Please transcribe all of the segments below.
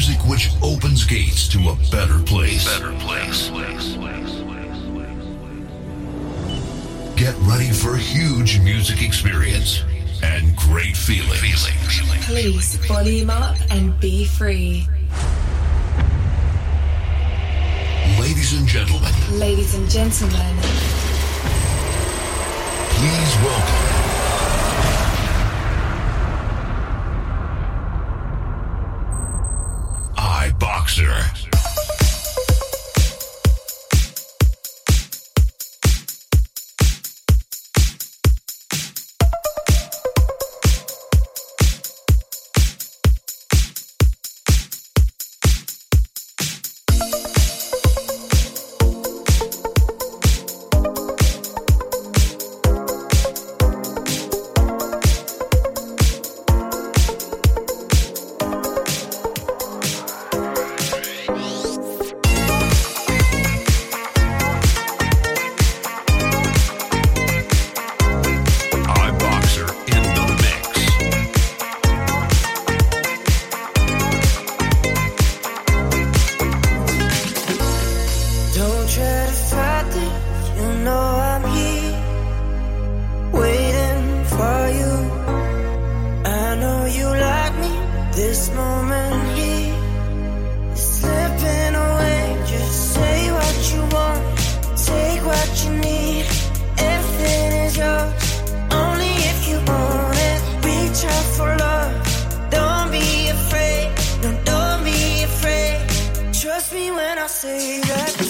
music which opens gates to a better place. Better place. Get ready for a huge music experience and great. Feeling. Please volume up and be free. Ladies and gentlemen. Ladies and gentlemen. Please welcome. see that.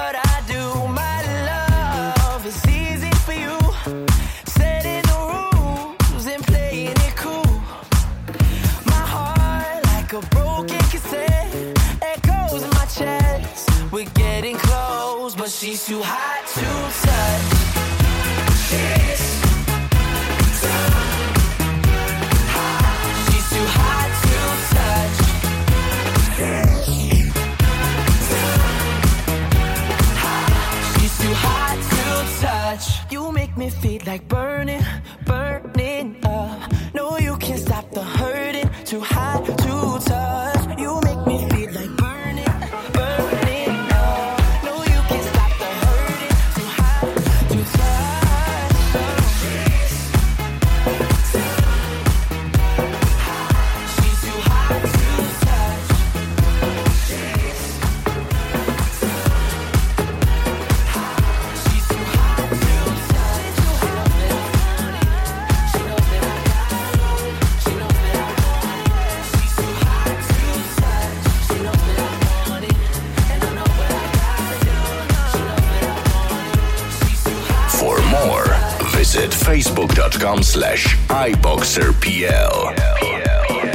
like burning visit facebook.com slash iboxerpl. PL. PL.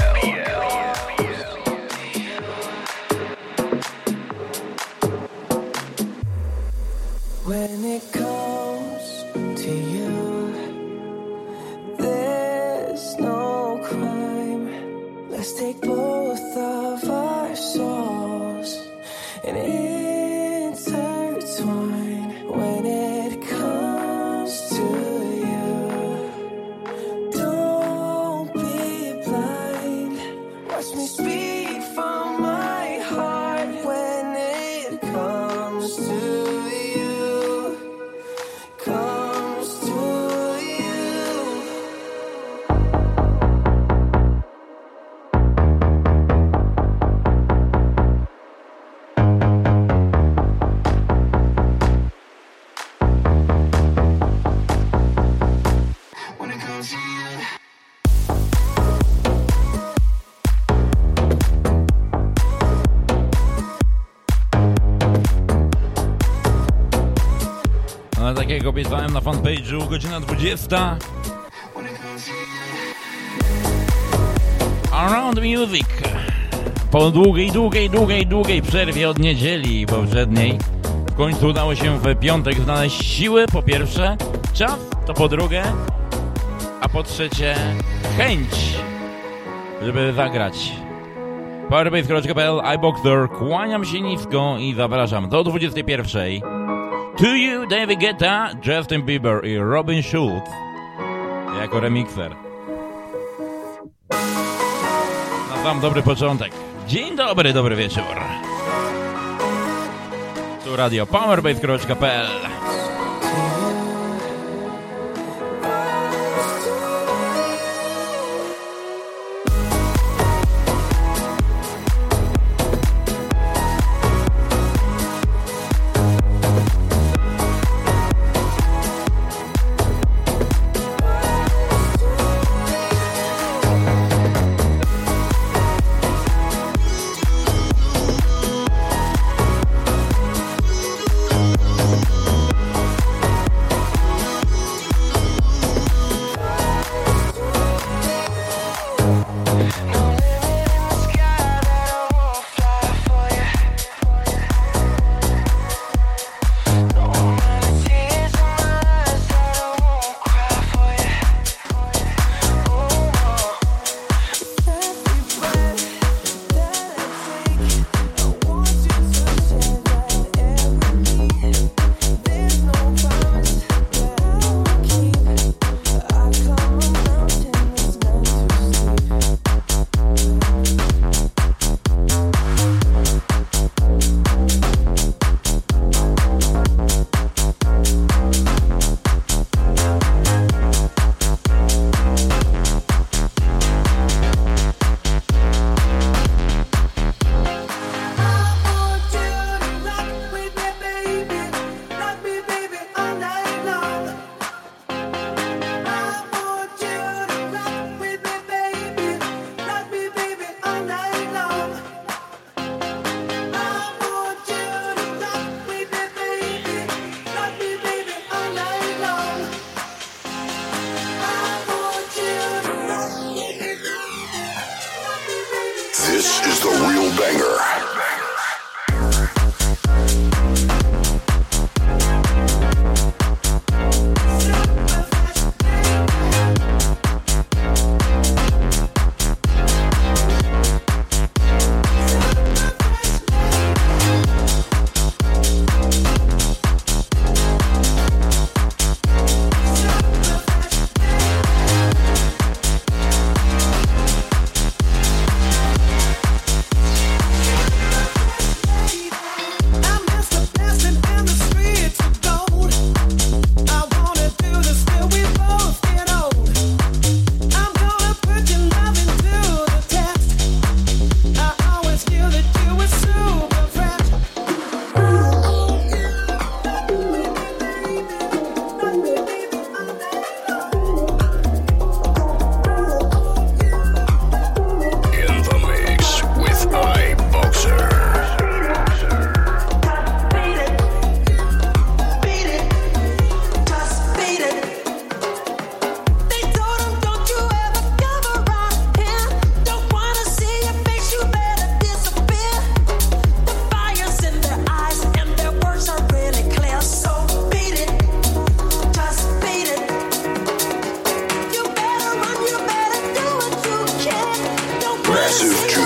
Na fanpage'u, godzina 20. Around Music. Po długiej, długiej, długiej, długiej przerwie od niedzieli poprzedniej w końcu udało się w piątek znaleźć siły, po pierwsze, czas, to po drugie, a po trzecie chęć, żeby zagrać. Powerbase.pl, iBoxer, kłaniam się nisko i zapraszam do 21. To You, David Guetta, Justin Bieber i Robin Schulz jako remixer. Na sam dobry początek. Dzień dobry, dobry wieczór. Tu radio powerbase.pl Massive Juice.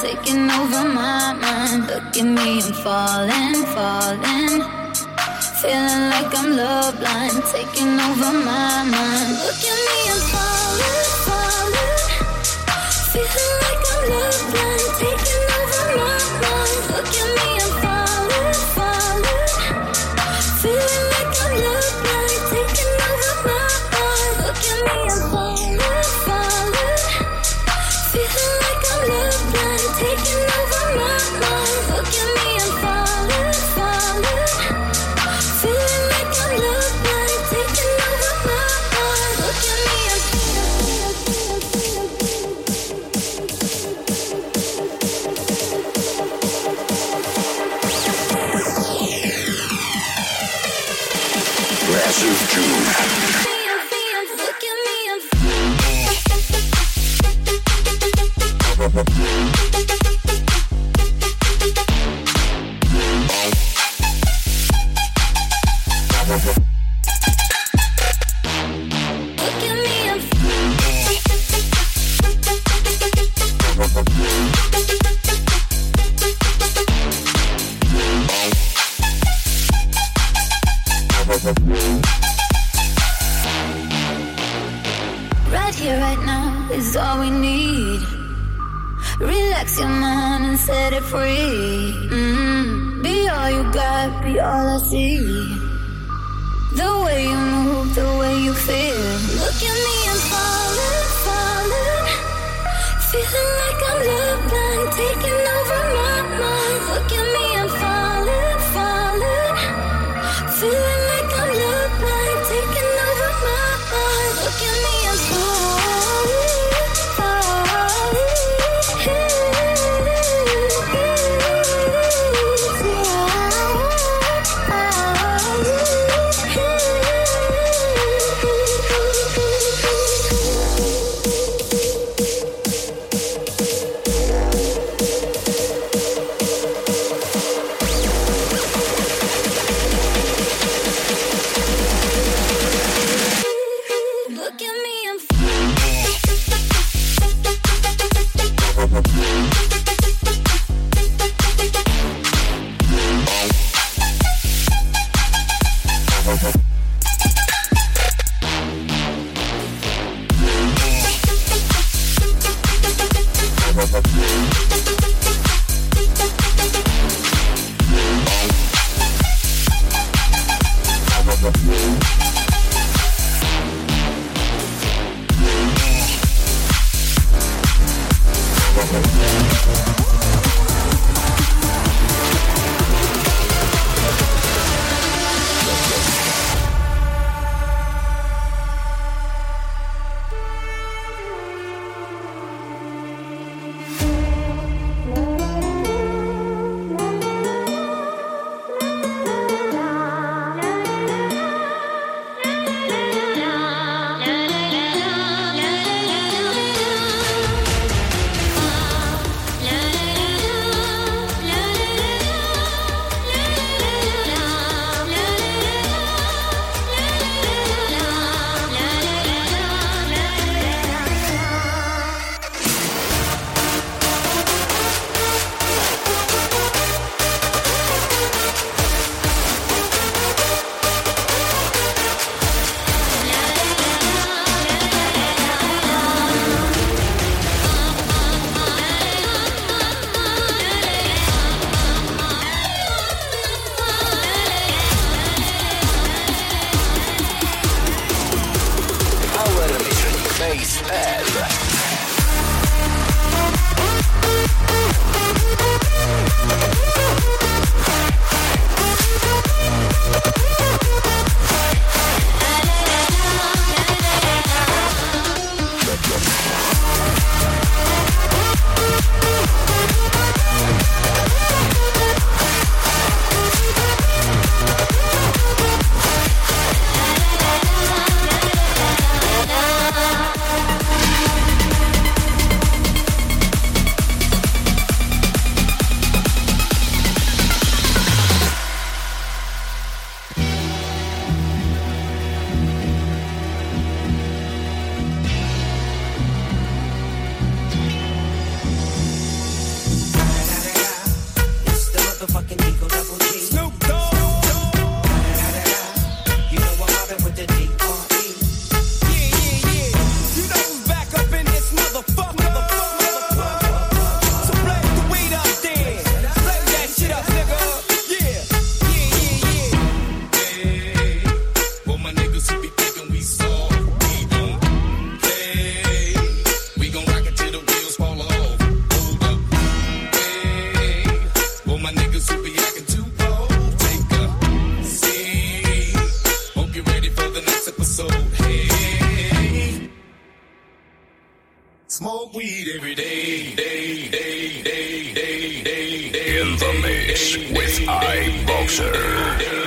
taking over my mind. Look at me, I'm falling, falling. Feeling like I'm love blind, taking over my mind. Look at me, I'm falling, falling. Feeling like I'm love blind, taking over my mind. Look at me. Dancer.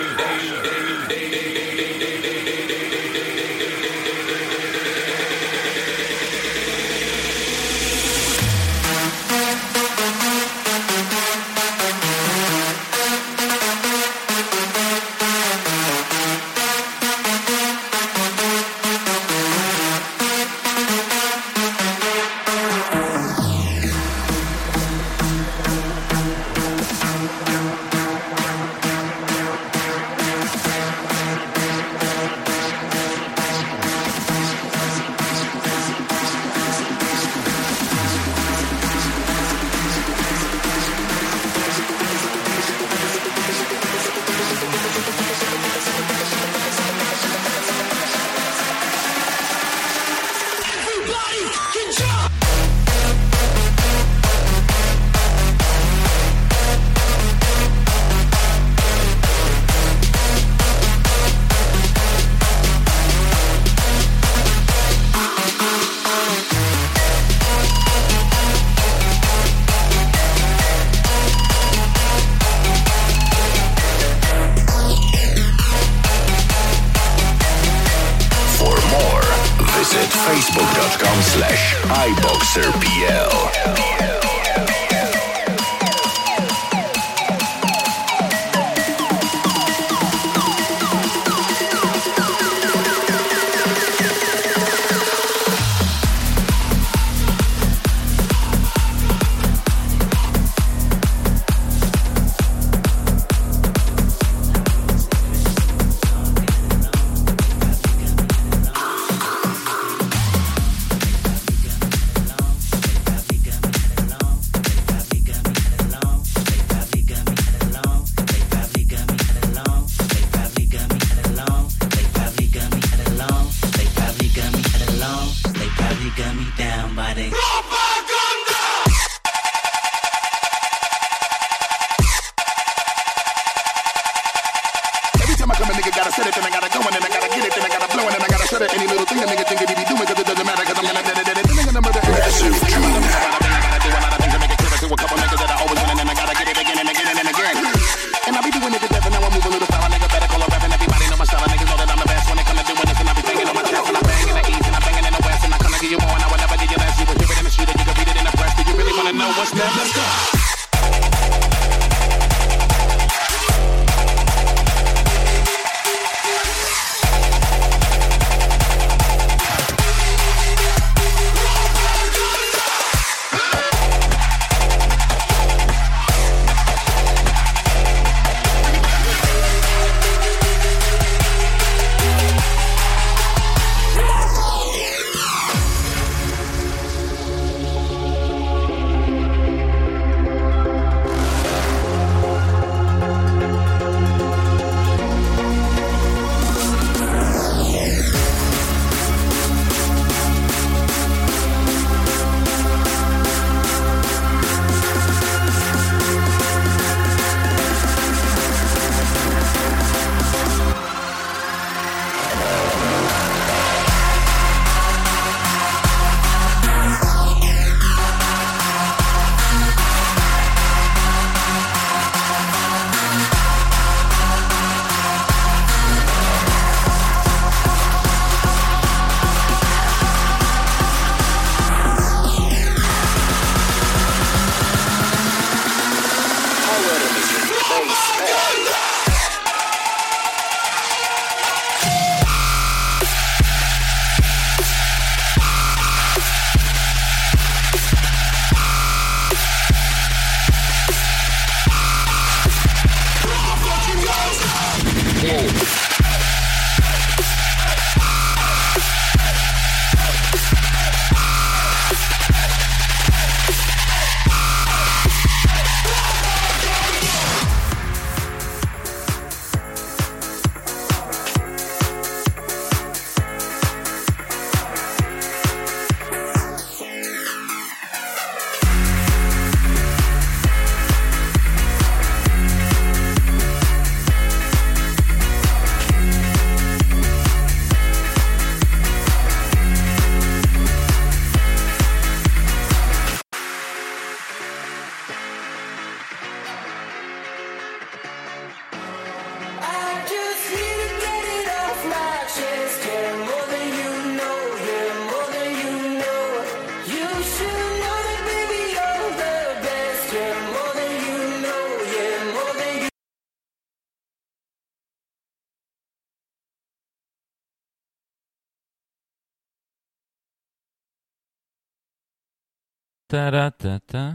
Taratata.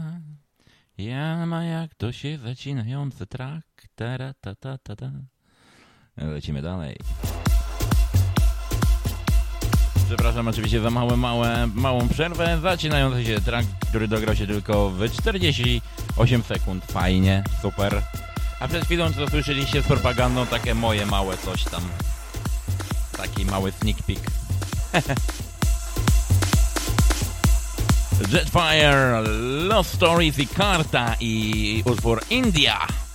Ja ma jak to się zacinający trak. Taratatata. Lecimy dalej. Przepraszam oczywiście za małe, małe, małą przerwę. Zacinający się track, który dograł się tylko w 48 sekund. Fajnie, super. A przed chwilą co słyszeliście z propagandą takie moje małe coś tam. Taki mały sneak peek. Jetfire, Love Story di Carta y for India.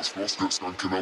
las moscas han quedado.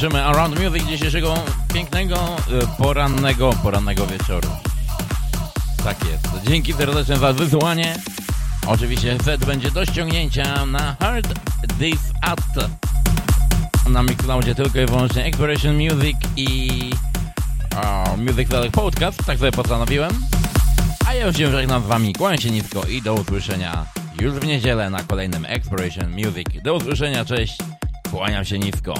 Kończymy Around Music dzisiejszego pięknego e, porannego, porannego wieczoru. Tak jest. Dzięki serdecznie za wysłanie. Oczywiście set będzie do ściągnięcia na Hard This At. Na Mixcloudzie tylko i wyłącznie Exploration Music i Music Select Podcast. Tak sobie postanowiłem. A ja już się żegnam z wami. Kłaniam się nisko i do usłyszenia już w niedzielę na kolejnym Exploration Music. Do usłyszenia, cześć. Kłaniam się nisko.